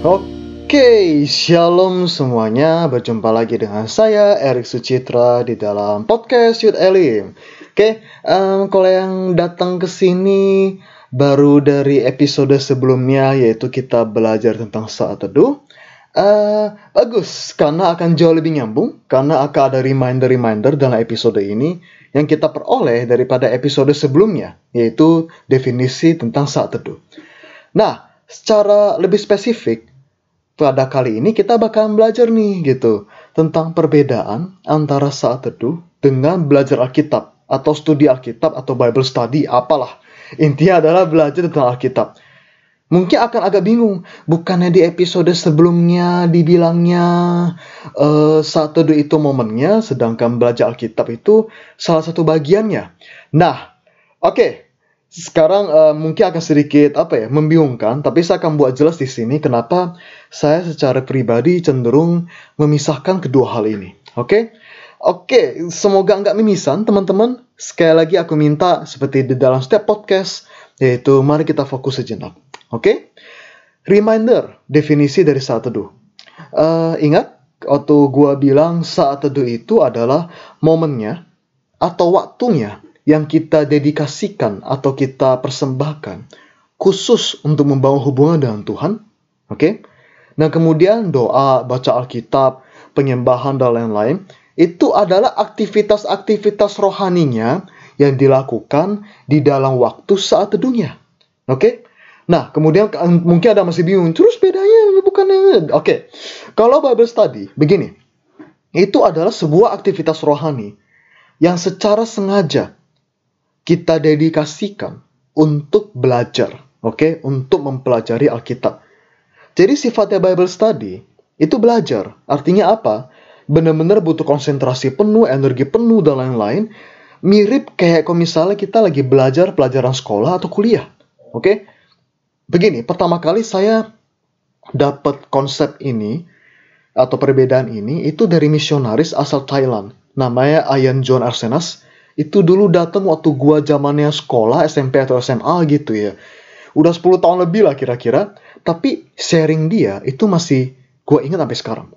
Oke, shalom semuanya. Berjumpa lagi dengan saya Erik Sucitra di dalam podcast Youth Elim. Oke, em, kalau yang datang ke sini baru dari episode sebelumnya yaitu kita belajar tentang saat teduh. Eh, bagus, karena akan jauh lebih nyambung, karena akan ada reminder-reminder dalam episode ini yang kita peroleh daripada episode sebelumnya, yaitu definisi tentang saat teduh. Nah, secara lebih spesifik, pada kali ini kita bakal belajar nih gitu tentang perbedaan antara saat teduh dengan belajar Alkitab atau studi Alkitab atau Bible study apalah. Intinya adalah belajar tentang Alkitab. Mungkin akan agak bingung, bukannya di episode sebelumnya dibilangnya eh, saat teduh itu momennya, sedangkan belajar Alkitab itu salah satu bagiannya. Nah, oke, sekarang eh, mungkin akan sedikit apa ya membingungkan, tapi saya akan buat jelas di sini kenapa saya secara pribadi cenderung memisahkan kedua hal ini. Oke, oke, semoga nggak mimisan teman-teman. Sekali lagi aku minta seperti di dalam setiap podcast, yaitu mari kita fokus sejenak. Oke, reminder definisi dari saat teduh. Eh, ingat waktu gua bilang saat teduh itu adalah momennya atau waktunya yang kita dedikasikan atau kita persembahkan khusus untuk membangun hubungan dengan Tuhan. Oke. Nah, kemudian doa, baca Alkitab, penyembahan dan lain-lain itu adalah aktivitas-aktivitas rohaninya yang dilakukan di dalam waktu saat teduhnya. Oke? Nah, kemudian kan mungkin ada masih bingung, terus bedanya bukannya Oke. Kalau Bible study begini. Itu adalah sebuah aktivitas rohani yang secara sengaja kita dedikasikan untuk belajar, oke, untuk mempelajari Alkitab. Jadi sifatnya Bible study itu belajar. Artinya apa? Benar-benar butuh konsentrasi penuh, energi penuh dan lain-lain. Mirip kayak kalau misalnya kita lagi belajar pelajaran sekolah atau kuliah. Oke? Begini, pertama kali saya dapat konsep ini atau perbedaan ini itu dari misionaris asal Thailand. Namanya Ayan John Arsenas. Itu dulu datang waktu gua zamannya sekolah SMP atau SMA gitu ya. Udah 10 tahun lebih lah kira-kira. Tapi sharing dia itu masih gua ingat sampai sekarang.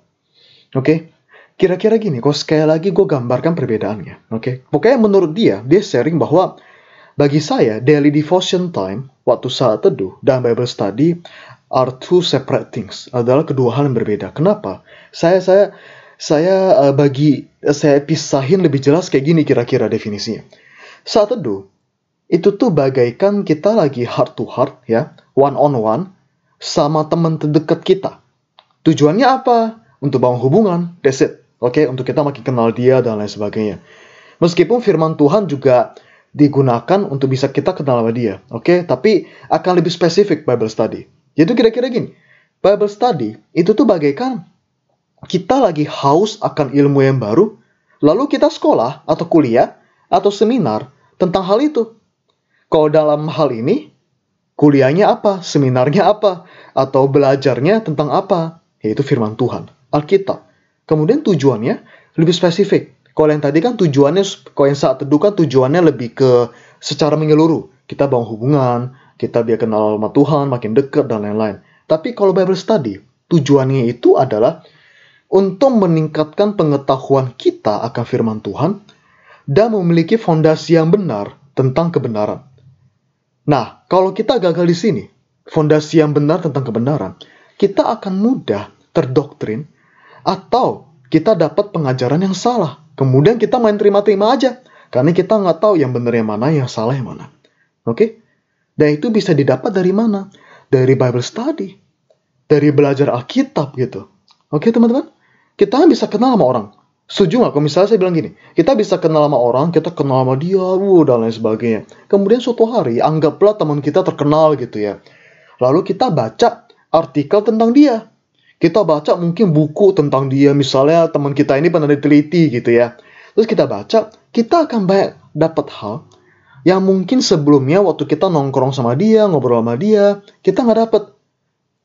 Oke? Kira-kira gini, kok sekali lagi gue gambarkan perbedaannya. Oke? Pokoknya menurut dia, dia sharing bahwa bagi saya, daily devotion time, waktu saat teduh, dan Bible study are two separate things. Adalah kedua hal yang berbeda. Kenapa? Saya saya saya eh, bagi saya pisahin lebih jelas kayak gini kira-kira definisinya. Saat teduh itu tuh bagaikan kita lagi heart to heart ya, one on one sama teman terdekat kita. Tujuannya apa? Untuk bangun hubungan, that's it. Oke, untuk kita makin kenal dia dan lain sebagainya. Meskipun firman Tuhan juga digunakan untuk bisa kita kenal sama dia. Oke, tapi akan lebih spesifik Bible study. Yaitu kira-kira gini. Bible study itu tuh bagaikan kita lagi haus akan ilmu yang baru, lalu kita sekolah atau kuliah atau seminar tentang hal itu. Kalau dalam hal ini, kuliahnya apa, seminarnya apa, atau belajarnya tentang apa, yaitu firman Tuhan, Alkitab. Kemudian tujuannya lebih spesifik. Kalau yang tadi kan tujuannya, kalau yang saat teduh kan tujuannya lebih ke secara menyeluruh. Kita bangun hubungan, kita biar kenal sama Tuhan, makin dekat dan lain-lain. Tapi kalau Bible study, tujuannya itu adalah untuk meningkatkan pengetahuan kita akan firman Tuhan dan memiliki fondasi yang benar tentang kebenaran. Nah, kalau kita gagal di sini, fondasi yang benar tentang kebenaran, kita akan mudah terdoktrin atau kita dapat pengajaran yang salah. Kemudian kita main terima-terima aja. Karena kita nggak tahu yang benar yang mana, yang salah yang mana. Oke? Dan itu bisa didapat dari mana? Dari Bible study. Dari belajar Alkitab gitu. Oke teman-teman? Kita bisa kenal sama orang. Setuju nggak? Kalau misalnya saya bilang gini, kita bisa kenal sama orang, kita kenal sama dia, wuh, dan lain sebagainya. Kemudian suatu hari, anggaplah teman kita terkenal gitu ya. Lalu kita baca artikel tentang dia kita baca mungkin buku tentang dia misalnya teman kita ini pernah diteliti gitu ya terus kita baca kita akan banyak dapat hal yang mungkin sebelumnya waktu kita nongkrong sama dia ngobrol sama dia kita nggak dapat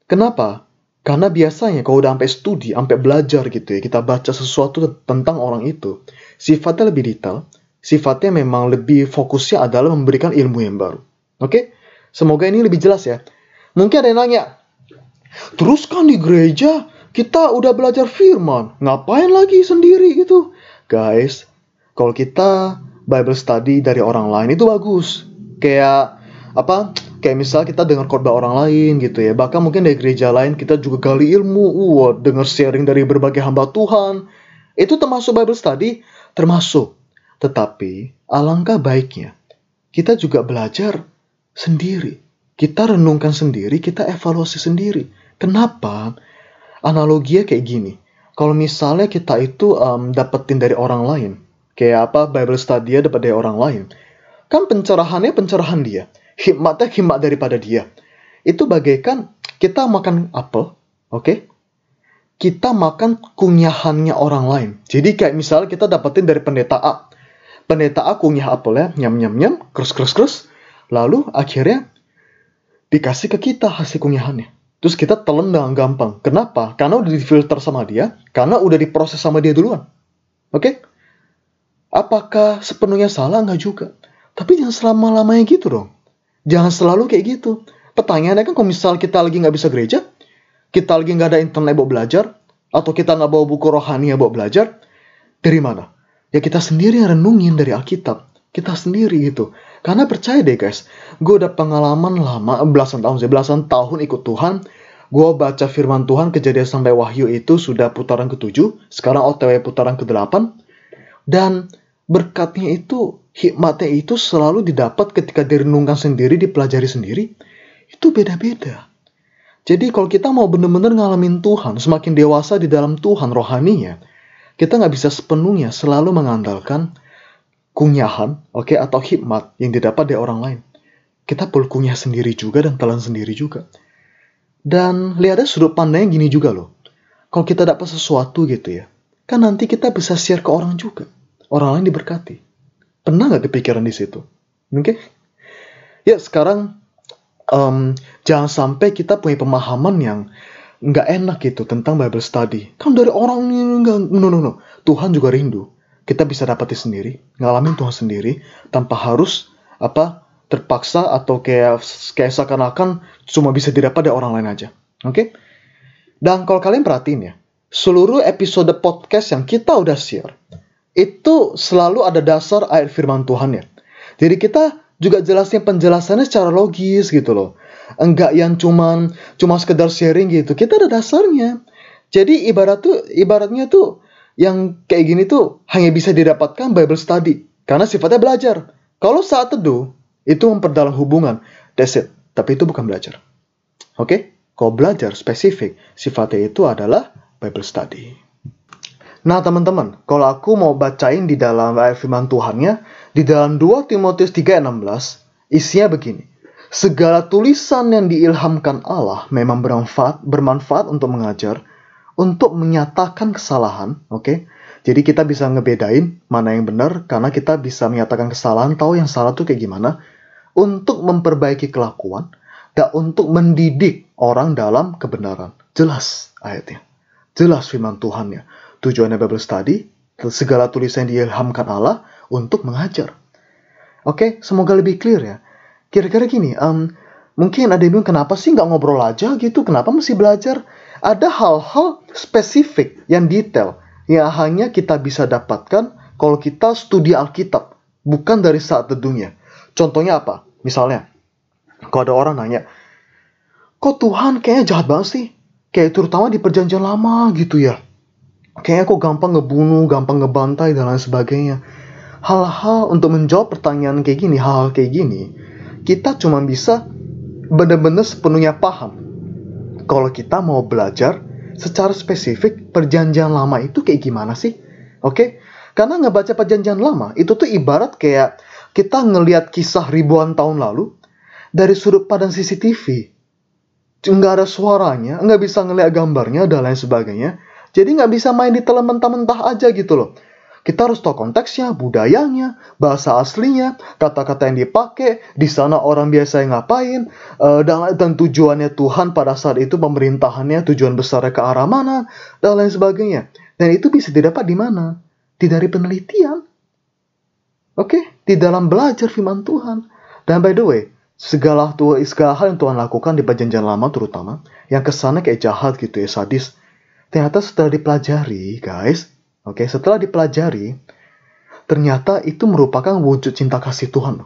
kenapa karena biasanya kalau udah sampai studi sampai belajar gitu ya kita baca sesuatu tentang orang itu sifatnya lebih detail sifatnya memang lebih fokusnya adalah memberikan ilmu yang baru oke semoga ini lebih jelas ya mungkin ada yang nanya Terus kan di gereja kita udah belajar firman, ngapain lagi sendiri gitu? Guys, kalau kita Bible study dari orang lain itu bagus. Kayak apa? Kayak misal kita dengar khotbah orang lain gitu ya. Bahkan mungkin dari gereja lain kita juga gali ilmu, wah, dengar sharing dari berbagai hamba Tuhan. Itu termasuk Bible study, termasuk. Tetapi alangkah baiknya kita juga belajar sendiri. Kita renungkan sendiri, kita evaluasi sendiri. Kenapa? Analoginya kayak gini. Kalau misalnya kita itu um, dapetin dari orang lain, kayak apa Bible study dapat dari orang lain, kan pencerahannya pencerahan dia, hikmatnya hikmat daripada dia. Itu bagaikan kita makan apel, oke? Okay? Kita makan kunyahannya orang lain. Jadi kayak misalnya kita dapetin dari pendeta A. Pendeta A kunyah apelnya, nyam nyam nyam, krus krus krus. Lalu akhirnya dikasih ke kita hasil kunyahannya. Terus kita telan dengan gampang. Kenapa? Karena udah difilter sama dia, karena udah diproses sama dia duluan. Oke? Okay? Apakah sepenuhnya salah? Enggak juga. Tapi jangan selama-lamanya gitu dong. Jangan selalu kayak gitu. Pertanyaannya kan kalau misal kita lagi nggak bisa gereja, kita lagi nggak ada internet buat belajar, atau kita nggak bawa buku rohani buat belajar, dari mana? Ya kita sendiri yang renungin dari Alkitab. Kita sendiri gitu. Karena percaya deh guys, gue udah pengalaman lama, belasan tahun, belasan tahun ikut Tuhan. Gue baca firman Tuhan kejadian sampai wahyu itu sudah putaran ketujuh, sekarang OTW putaran ke-8. Dan berkatnya itu, hikmatnya itu selalu didapat ketika direnungkan sendiri, dipelajari sendiri. Itu beda-beda. Jadi kalau kita mau benar-benar ngalamin Tuhan, semakin dewasa di dalam Tuhan rohaninya, kita nggak bisa sepenuhnya selalu mengandalkan kunyahan, oke, okay, atau hikmat yang didapat dari orang lain. Kita perlu kunyah sendiri juga dan telan sendiri juga. Dan lihatnya sudut pandangnya gini juga loh. Kalau kita dapat sesuatu gitu ya, kan nanti kita bisa share ke orang juga. Orang lain diberkati. Pernah nggak kepikiran di situ? Oke? Okay? Ya sekarang um, jangan sampai kita punya pemahaman yang nggak enak gitu tentang Bible study. Kan dari orang ini nggak, no no no. Tuhan juga rindu kita bisa dapati sendiri, ngalamin Tuhan sendiri tanpa harus apa terpaksa atau kayak kayak seakan-akan cuma bisa didapat dari orang lain aja. Oke? Okay? Dan kalau kalian perhatiin ya, seluruh episode podcast yang kita udah share itu selalu ada dasar ayat firman Tuhan ya. Jadi kita juga jelasin penjelasannya secara logis gitu loh. Enggak yang cuman cuma sekedar sharing gitu. Kita ada dasarnya. Jadi ibarat tuh ibaratnya tuh yang kayak gini tuh hanya bisa didapatkan Bible study karena sifatnya belajar. Kalau saat teduh itu memperdalam hubungan, that's it. Tapi itu bukan belajar. Oke? Okay? Kalau belajar spesifik, sifatnya itu adalah Bible study. Nah teman-teman, kalau aku mau bacain di dalam ayat firman Tuhannya, di dalam 2 Timotius 3:16, isinya begini. Segala tulisan yang diilhamkan Allah memang bermanfaat, bermanfaat untuk mengajar, untuk menyatakan kesalahan, oke? Okay? Jadi kita bisa ngebedain mana yang benar karena kita bisa menyatakan kesalahan, tahu yang salah tuh kayak gimana, untuk memperbaiki kelakuan dan untuk mendidik orang dalam kebenaran. Jelas ayatnya. Jelas firman Tuhan ya. Tujuannya Bible study, segala tulisan yang diilhamkan Allah untuk mengajar. Oke, okay? semoga lebih clear ya. Kira-kira gini, um, mungkin ada yang bilang kenapa sih nggak ngobrol aja gitu, kenapa mesti belajar? ada hal-hal spesifik yang detail yang hanya kita bisa dapatkan kalau kita studi Alkitab, bukan dari saat teduhnya. Contohnya apa? Misalnya, kalau ada orang nanya, kok Tuhan kayaknya jahat banget sih? Kayak terutama di perjanjian lama gitu ya. Kayaknya kok gampang ngebunuh, gampang ngebantai, dan lain sebagainya. Hal-hal untuk menjawab pertanyaan kayak gini, hal-hal kayak gini, kita cuma bisa benar-benar sepenuhnya paham kalau kita mau belajar secara spesifik perjanjian lama itu kayak gimana sih? Oke? Okay? Karena ngebaca perjanjian lama itu tuh ibarat kayak kita ngelihat kisah ribuan tahun lalu dari sudut pandang CCTV. Nggak ada suaranya, nggak bisa ngelihat gambarnya dan lain sebagainya. Jadi nggak bisa main di telan mentah-mentah aja gitu loh. Kita harus tahu konteksnya, budayanya, bahasa aslinya, kata-kata yang dipakai, di sana orang biasa yang ngapain, dan, dan tujuannya Tuhan pada saat itu pemerintahannya, tujuan besarnya ke arah mana, dan lain sebagainya. Dan itu bisa didapat di mana? Di dari penelitian. Oke, okay? di dalam belajar firman Tuhan. Dan by the way, segala, segala hal yang Tuhan lakukan di perjanjian lama terutama, yang kesannya kayak jahat gitu ya, sadis. Ternyata setelah dipelajari, guys, oke, okay, setelah dipelajari, ternyata itu merupakan wujud cinta kasih Tuhan.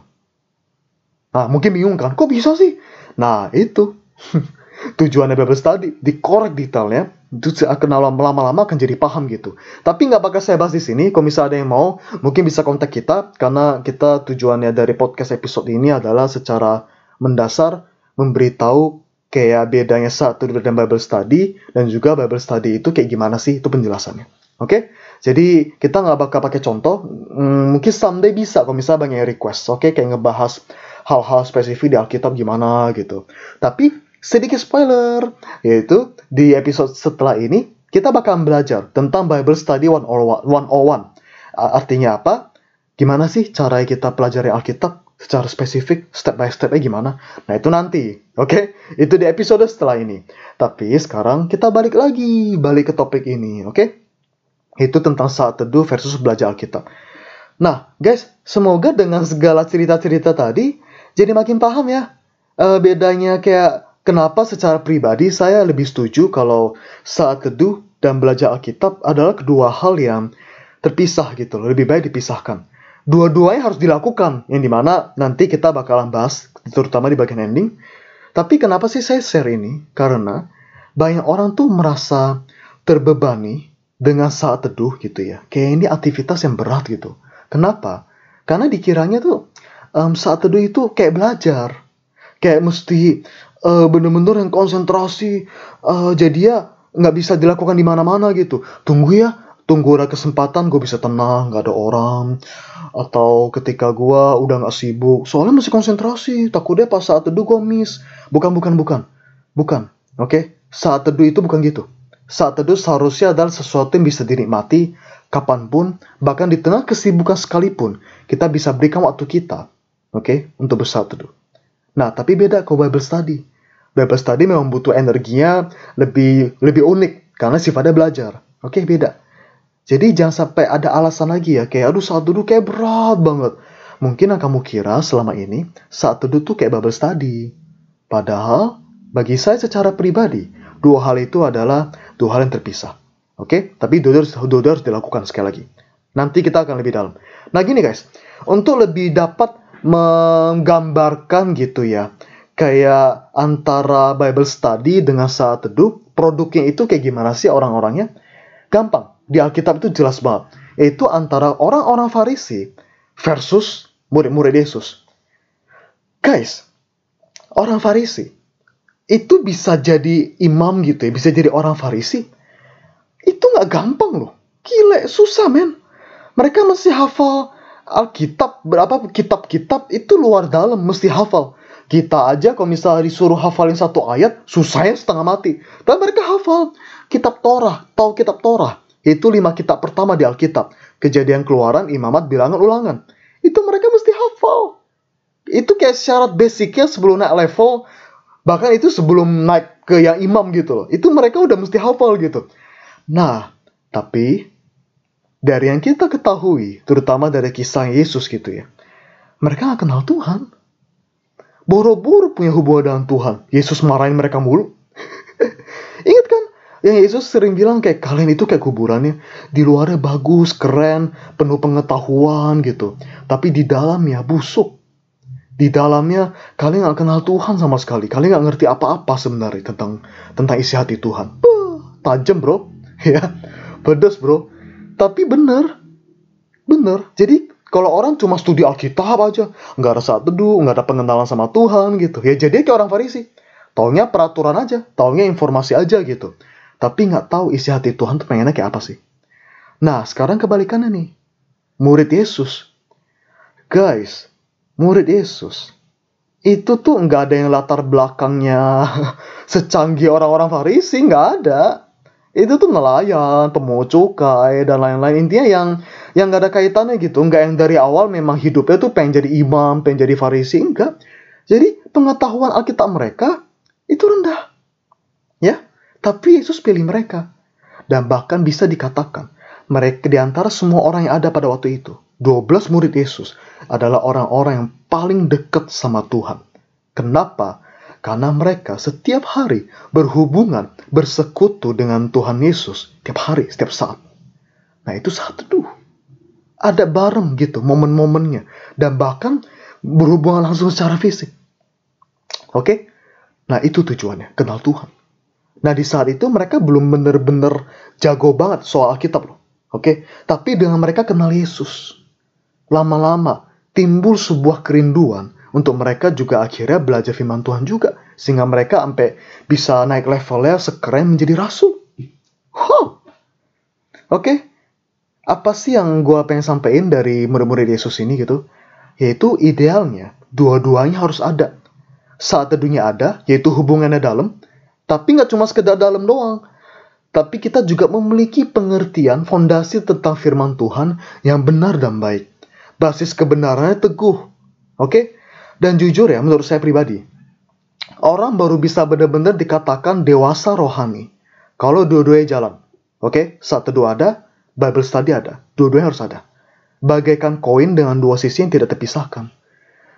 Nah, mungkin bingung kan, kok bisa sih? Nah, itu tujuannya Bible Study, dikorek detailnya, itu akan lama-lama akan jadi paham gitu. Tapi nggak bakal saya bahas di sini. Kalau misalnya ada yang mau, mungkin bisa kontak kita karena kita tujuannya dari podcast episode ini adalah secara mendasar memberitahu kayak bedanya satu dan Bible Study dan juga Bible Study itu kayak gimana sih itu penjelasannya. Oke, okay? jadi kita nggak bakal pakai contoh. Hmm, mungkin someday bisa kalau misalnya banyak request. Oke, okay? kayak ngebahas hal-hal spesifik di Alkitab gimana gitu. Tapi sedikit spoiler, yaitu di episode setelah ini kita bakal belajar tentang Bible Study 101. Artinya apa? Gimana sih cara kita pelajari Alkitab? Secara spesifik step by stepnya gimana. Nah itu nanti, oke? Okay? Itu di episode setelah ini. Tapi sekarang kita balik lagi, balik ke topik ini, oke? Okay? Itu tentang saat teduh versus belajar Alkitab. Nah, guys, semoga dengan segala cerita-cerita tadi jadi makin paham ya. Uh, bedanya kayak kenapa secara pribadi saya lebih setuju kalau saat teduh dan belajar Alkitab adalah kedua hal yang terpisah gitu loh. Lebih baik dipisahkan dua-duanya harus dilakukan yang di mana nanti kita bakalan bahas terutama di bagian ending. Tapi kenapa sih saya share ini? Karena banyak orang tuh merasa terbebani dengan saat teduh gitu ya. Kayak ini aktivitas yang berat gitu. Kenapa? Karena dikiranya tuh um, saat teduh itu kayak belajar. Kayak mesti uh, bener-bener yang konsentrasi uh, jadi ya nggak bisa dilakukan di mana-mana gitu. Tunggu ya tunggu ada kesempatan gue bisa tenang nggak ada orang. Atau ketika gue udah nggak sibuk soalnya masih konsentrasi. Takutnya pas saat teduh gue miss. Bukan bukan bukan. Bukan oke? Okay? saat teduh itu bukan gitu. Saat teduh seharusnya adalah sesuatu yang bisa dinikmati kapan pun bahkan di tengah kesibukan sekalipun kita bisa berikan waktu kita oke okay? untuk bersaat teduh. Nah tapi beda kalau Bible study Bible study memang butuh energinya lebih lebih unik karena sifatnya belajar oke? Okay, beda jadi jangan sampai ada alasan lagi ya, kayak aduh saat duduk kayak berat banget. Mungkin yang kamu kira selama ini saat duduk tuh kayak bubble study. Padahal bagi saya secara pribadi, dua hal itu adalah dua hal yang terpisah. Oke, okay? tapi dua dua harus dilakukan sekali lagi. Nanti kita akan lebih dalam. Nah gini guys, untuk lebih dapat menggambarkan gitu ya, kayak antara Bible study dengan saat teduh, produknya itu kayak gimana sih orang-orangnya? Gampang di Alkitab itu jelas banget. Yaitu antara orang-orang Farisi versus murid-murid Yesus. Guys, orang Farisi itu bisa jadi imam gitu ya, bisa jadi orang Farisi. Itu nggak gampang loh. Gile, susah men. Mereka mesti hafal Alkitab, berapa kitab-kitab itu luar dalam, mesti hafal. Kita aja kalau misalnya disuruh hafalin satu ayat, susahnya setengah mati. Tapi mereka hafal kitab Torah, tahu kitab Torah. Itu lima kitab pertama di Alkitab. Kejadian keluaran, imamat, bilangan, ulangan. Itu mereka mesti hafal. Itu kayak syarat basicnya sebelum naik level. Bahkan itu sebelum naik ke yang imam gitu loh. Itu mereka udah mesti hafal gitu. Nah, tapi dari yang kita ketahui, terutama dari kisah Yesus gitu ya. Mereka gak kenal Tuhan. Boro-boro punya hubungan dengan Tuhan. Yesus marahin mereka mulu. Yang Yesus sering bilang kayak kalian itu kayak kuburannya. Di luarnya bagus, keren, penuh pengetahuan gitu. Tapi di dalamnya busuk. Di dalamnya kalian gak kenal Tuhan sama sekali. Kalian gak ngerti apa-apa sebenarnya tentang tentang isi hati Tuhan. Tajam bro. ya, pedas bro. Tapi bener. Bener. Jadi kalau orang cuma studi Alkitab aja, nggak ada saat teduh, nggak ada pengenalan sama Tuhan gitu, ya jadi kayak orang Farisi. Taunya peraturan aja, taunya informasi aja gitu tapi nggak tahu isi hati Tuhan tuh pengennya kayak apa sih. Nah, sekarang kebalikannya nih. Murid Yesus. Guys, murid Yesus. Itu tuh nggak ada yang latar belakangnya secanggih orang-orang Farisi, nggak ada. Itu tuh nelayan, pemungut cukai, dan lain-lain. Intinya yang yang nggak ada kaitannya gitu. Nggak yang dari awal memang hidupnya tuh pengen jadi imam, pengen jadi Farisi. Enggak. Jadi pengetahuan Alkitab mereka itu rendah. Tapi Yesus pilih mereka. Dan bahkan bisa dikatakan, mereka di antara semua orang yang ada pada waktu itu, 12 murid Yesus adalah orang-orang yang paling dekat sama Tuhan. Kenapa? Karena mereka setiap hari berhubungan, bersekutu dengan Tuhan Yesus. Tiap hari, setiap saat. Nah itu saat teduh. Ada bareng gitu momen-momennya. Dan bahkan berhubungan langsung secara fisik. Oke? Nah itu tujuannya, kenal Tuhan. Nah di saat itu mereka belum benar-benar jago banget soal Alkitab loh. Oke? Tapi dengan mereka kenal Yesus. Lama-lama timbul sebuah kerinduan untuk mereka juga akhirnya belajar firman Tuhan juga sehingga mereka sampai bisa naik levelnya sekeren menjadi rasul. Huh. Oke, okay. apa sih yang gue pengen sampaikan dari murid-murid Yesus ini gitu? Yaitu idealnya dua-duanya harus ada. Saat teduhnya ada, yaitu hubungannya dalam, tapi nggak cuma sekedar dalam doang. Tapi kita juga memiliki pengertian fondasi tentang firman Tuhan yang benar dan baik. Basis kebenarannya teguh. Oke? Okay? Dan jujur ya, menurut saya pribadi, orang baru bisa benar-benar dikatakan dewasa rohani kalau dua-duanya jalan. Oke, okay? saat teduh ada, Bible study ada, dua-duanya harus ada. Bagaikan koin dengan dua sisi yang tidak terpisahkan.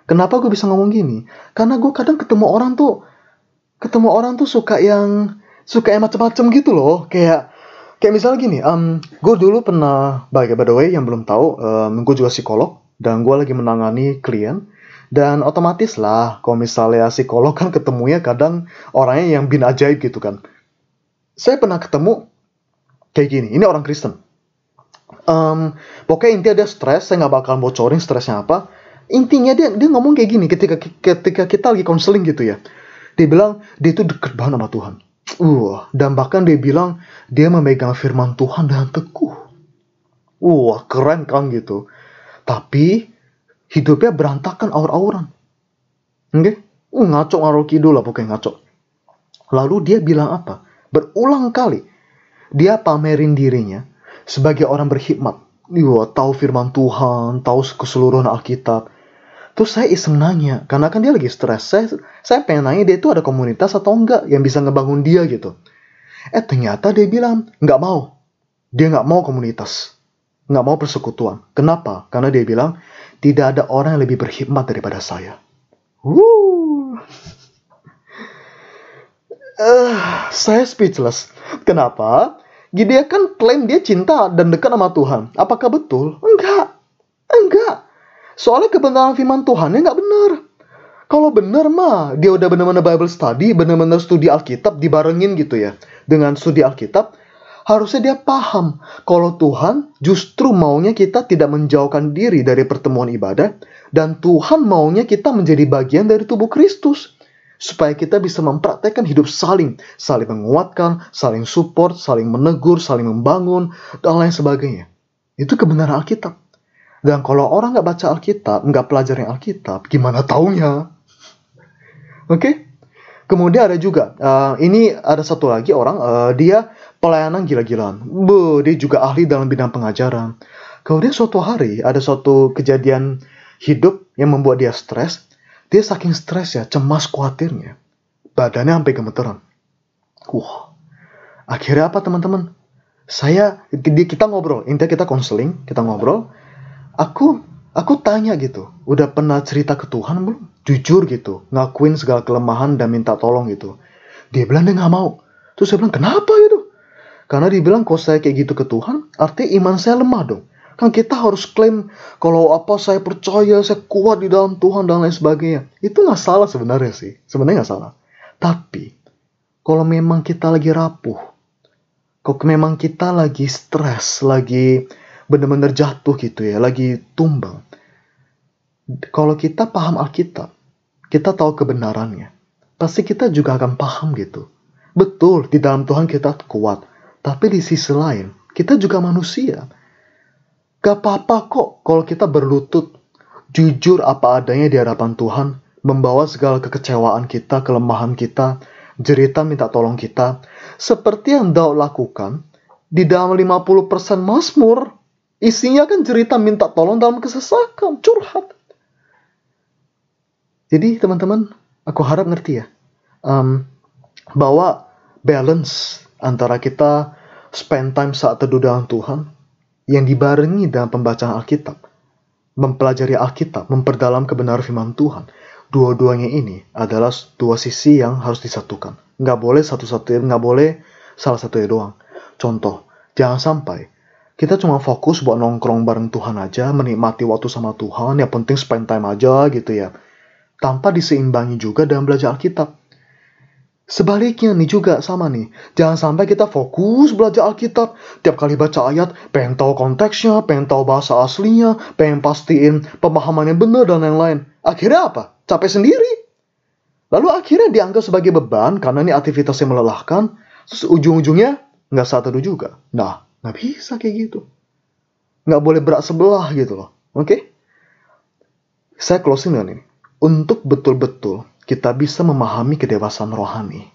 Kenapa gue bisa ngomong gini? Karena gue kadang ketemu orang tuh, ketemu orang tuh suka yang suka yang macam-macam gitu loh, kayak kayak misalnya gini, um, gue dulu pernah, by, by the way yang belum tahu, um, gue juga psikolog dan gue lagi menangani klien dan otomatis lah, kalau misalnya psikolog kan ketemunya kadang orangnya yang bin ajaib gitu kan. Saya pernah ketemu kayak gini, ini orang Kristen. Um, pokoknya intinya dia stres, saya nggak bakal bocorin stresnya apa. Intinya dia dia ngomong kayak gini ketika ketika kita lagi konseling gitu ya. Dia bilang dia itu deket banget sama Tuhan. Uh, dan bahkan dia bilang dia memegang firman Tuhan dengan teguh. Wah, uh, keren kan gitu. Tapi hidupnya berantakan aur-auran. Oke? Okay? Uh, ngaco ngaruh kidul lah pokoknya ngaco. Lalu dia bilang apa? Berulang kali dia pamerin dirinya sebagai orang berhikmat. Wah, tahu firman Tuhan, tahu keseluruhan Alkitab. Terus saya iseng nanya, karena kan dia lagi stres. Saya, saya pengen nanya dia itu ada komunitas atau enggak yang bisa ngebangun dia gitu. Eh ternyata dia bilang, nggak mau. Dia nggak mau komunitas. Nggak mau persekutuan. Kenapa? Karena dia bilang, tidak ada orang yang lebih berhikmat daripada saya. Woo. Uh, saya speechless. Kenapa? Dia kan klaim dia cinta dan dekat sama Tuhan. Apakah betul? Enggak. Enggak. Soalnya kebenaran firman Tuhan ya enggak benar. Kalau benar mah, dia udah benar-benar Bible study, benar-benar studi Alkitab dibarengin gitu ya. Dengan studi Alkitab, harusnya dia paham kalau Tuhan justru maunya kita tidak menjauhkan diri dari pertemuan ibadah dan Tuhan maunya kita menjadi bagian dari tubuh Kristus supaya kita bisa mempraktekkan hidup saling saling menguatkan, saling support, saling menegur, saling membangun dan lain sebagainya. Itu kebenaran Alkitab. Dan kalau orang nggak baca Alkitab, nggak pelajarin Alkitab, gimana taunya? Oke? Okay? Kemudian ada juga, uh, ini ada satu lagi orang, uh, dia pelayanan gila-gilaan. Dia juga ahli dalam bidang pengajaran. Kemudian suatu hari ada suatu kejadian hidup yang membuat dia stres. Dia saking stres ya, cemas khawatirnya. Badannya sampai gemeteran. Wah, akhirnya apa teman-teman? Saya, kita ngobrol, intinya kita konseling, kita ngobrol. Aku, aku tanya gitu, udah pernah cerita ke Tuhan belum? Jujur gitu, ngakuin segala kelemahan dan minta tolong gitu. Dia bilang dia nggak mau. Terus saya bilang, kenapa gitu? Karena dibilang kalau saya kayak gitu ke Tuhan, artinya iman saya lemah dong. Kan kita harus klaim kalau apa saya percaya, saya kuat di dalam Tuhan dan lain sebagainya. Itu nggak salah sebenarnya sih. Sebenarnya nggak salah. Tapi kalau memang kita lagi rapuh, kalau memang kita lagi stres, lagi benar-benar jatuh gitu ya, lagi tumbang. Kalau kita paham Alkitab, kita tahu kebenarannya, pasti kita juga akan paham gitu. Betul, di dalam Tuhan kita kuat. Tapi di sisi lain, kita juga manusia. Gak apa-apa kok kalau kita berlutut, jujur apa adanya di hadapan Tuhan, membawa segala kekecewaan kita, kelemahan kita, jerita minta tolong kita. Seperti yang Daud lakukan, di dalam 50% Mazmur, isinya kan cerita minta tolong dalam kesesakan, curhat. Jadi teman-teman, aku harap ngerti ya, um, bahwa balance antara kita spend time saat teduh dalam Tuhan yang dibarengi dalam pembacaan Alkitab, mempelajari Alkitab, memperdalam kebenaran firman Tuhan, dua-duanya ini adalah dua sisi yang harus disatukan. Nggak boleh satu-satunya, nggak boleh salah satunya doang. Contoh, jangan sampai kita cuma fokus buat nongkrong bareng Tuhan aja, menikmati waktu sama Tuhan, yang penting spend time aja gitu ya. Tanpa diseimbangi juga dalam belajar Alkitab. Sebaliknya nih juga sama nih. Jangan sampai kita fokus belajar Alkitab. Tiap kali baca ayat, pengen tahu konteksnya, pengen tahu bahasa aslinya, pengen pastiin pemahamannya benar dan lain-lain. Akhirnya apa? Capek sendiri. Lalu akhirnya dianggap sebagai beban karena ini aktivitas yang melelahkan. Terus ujung-ujungnya nggak saat itu juga. Nah, nggak bisa kayak gitu. Nggak boleh berat sebelah gitu loh. Oke? Okay? Saya closing dengan ini. Untuk betul-betul kita bisa memahami kedewasaan rohani,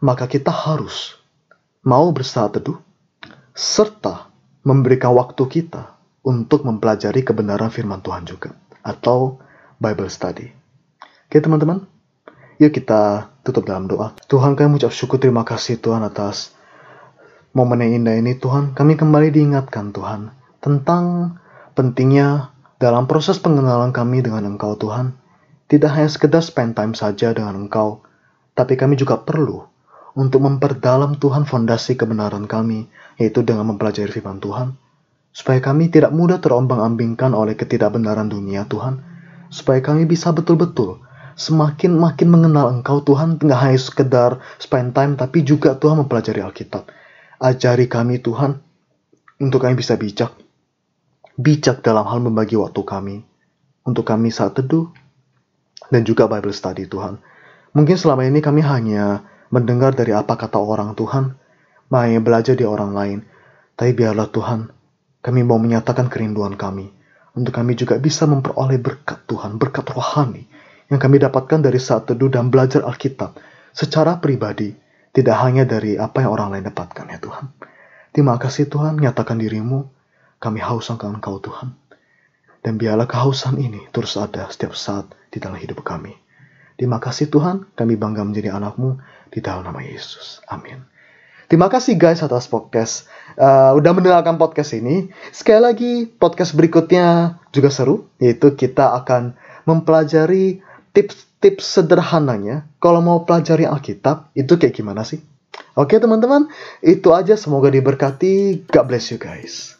maka kita harus mau bersaat teduh serta memberikan waktu kita untuk mempelajari kebenaran firman Tuhan juga atau Bible study. Oke teman-teman, yuk kita tutup dalam doa. Tuhan kami mengucap syukur terima kasih Tuhan atas momen yang indah ini Tuhan. Kami kembali diingatkan Tuhan tentang pentingnya dalam proses pengenalan kami dengan Engkau Tuhan tidak hanya sekedar spend time saja dengan engkau, tapi kami juga perlu untuk memperdalam Tuhan fondasi kebenaran kami, yaitu dengan mempelajari firman Tuhan, supaya kami tidak mudah terombang-ambingkan oleh ketidakbenaran dunia Tuhan, supaya kami bisa betul-betul semakin makin mengenal Engkau Tuhan, tidak hanya sekedar spend time, tapi juga Tuhan mempelajari Alkitab. Ajari kami Tuhan, untuk kami bisa bijak, bijak dalam hal membagi waktu kami, untuk kami saat teduh, dan juga Bible study Tuhan. Mungkin selama ini kami hanya mendengar dari apa kata orang Tuhan, hanya belajar di orang lain. Tapi biarlah Tuhan, kami mau menyatakan kerinduan kami. Untuk kami juga bisa memperoleh berkat Tuhan, berkat rohani yang kami dapatkan dari saat teduh dan belajar Alkitab secara pribadi, tidak hanya dari apa yang orang lain dapatkan ya Tuhan. Terima kasih Tuhan, nyatakan dirimu, kami haus akan Engkau Tuhan. Dan biarlah kehausan ini terus ada setiap saat di dalam hidup kami. Terima kasih Tuhan, kami bangga menjadi anakmu di dalam nama Yesus. Amin. Terima kasih guys atas podcast. Uh, udah mendengarkan podcast ini. Sekali lagi, podcast berikutnya juga seru. Yaitu kita akan mempelajari tips-tips sederhananya. Kalau mau pelajari Alkitab, itu kayak gimana sih? Oke teman-teman, itu aja. Semoga diberkati. God bless you guys.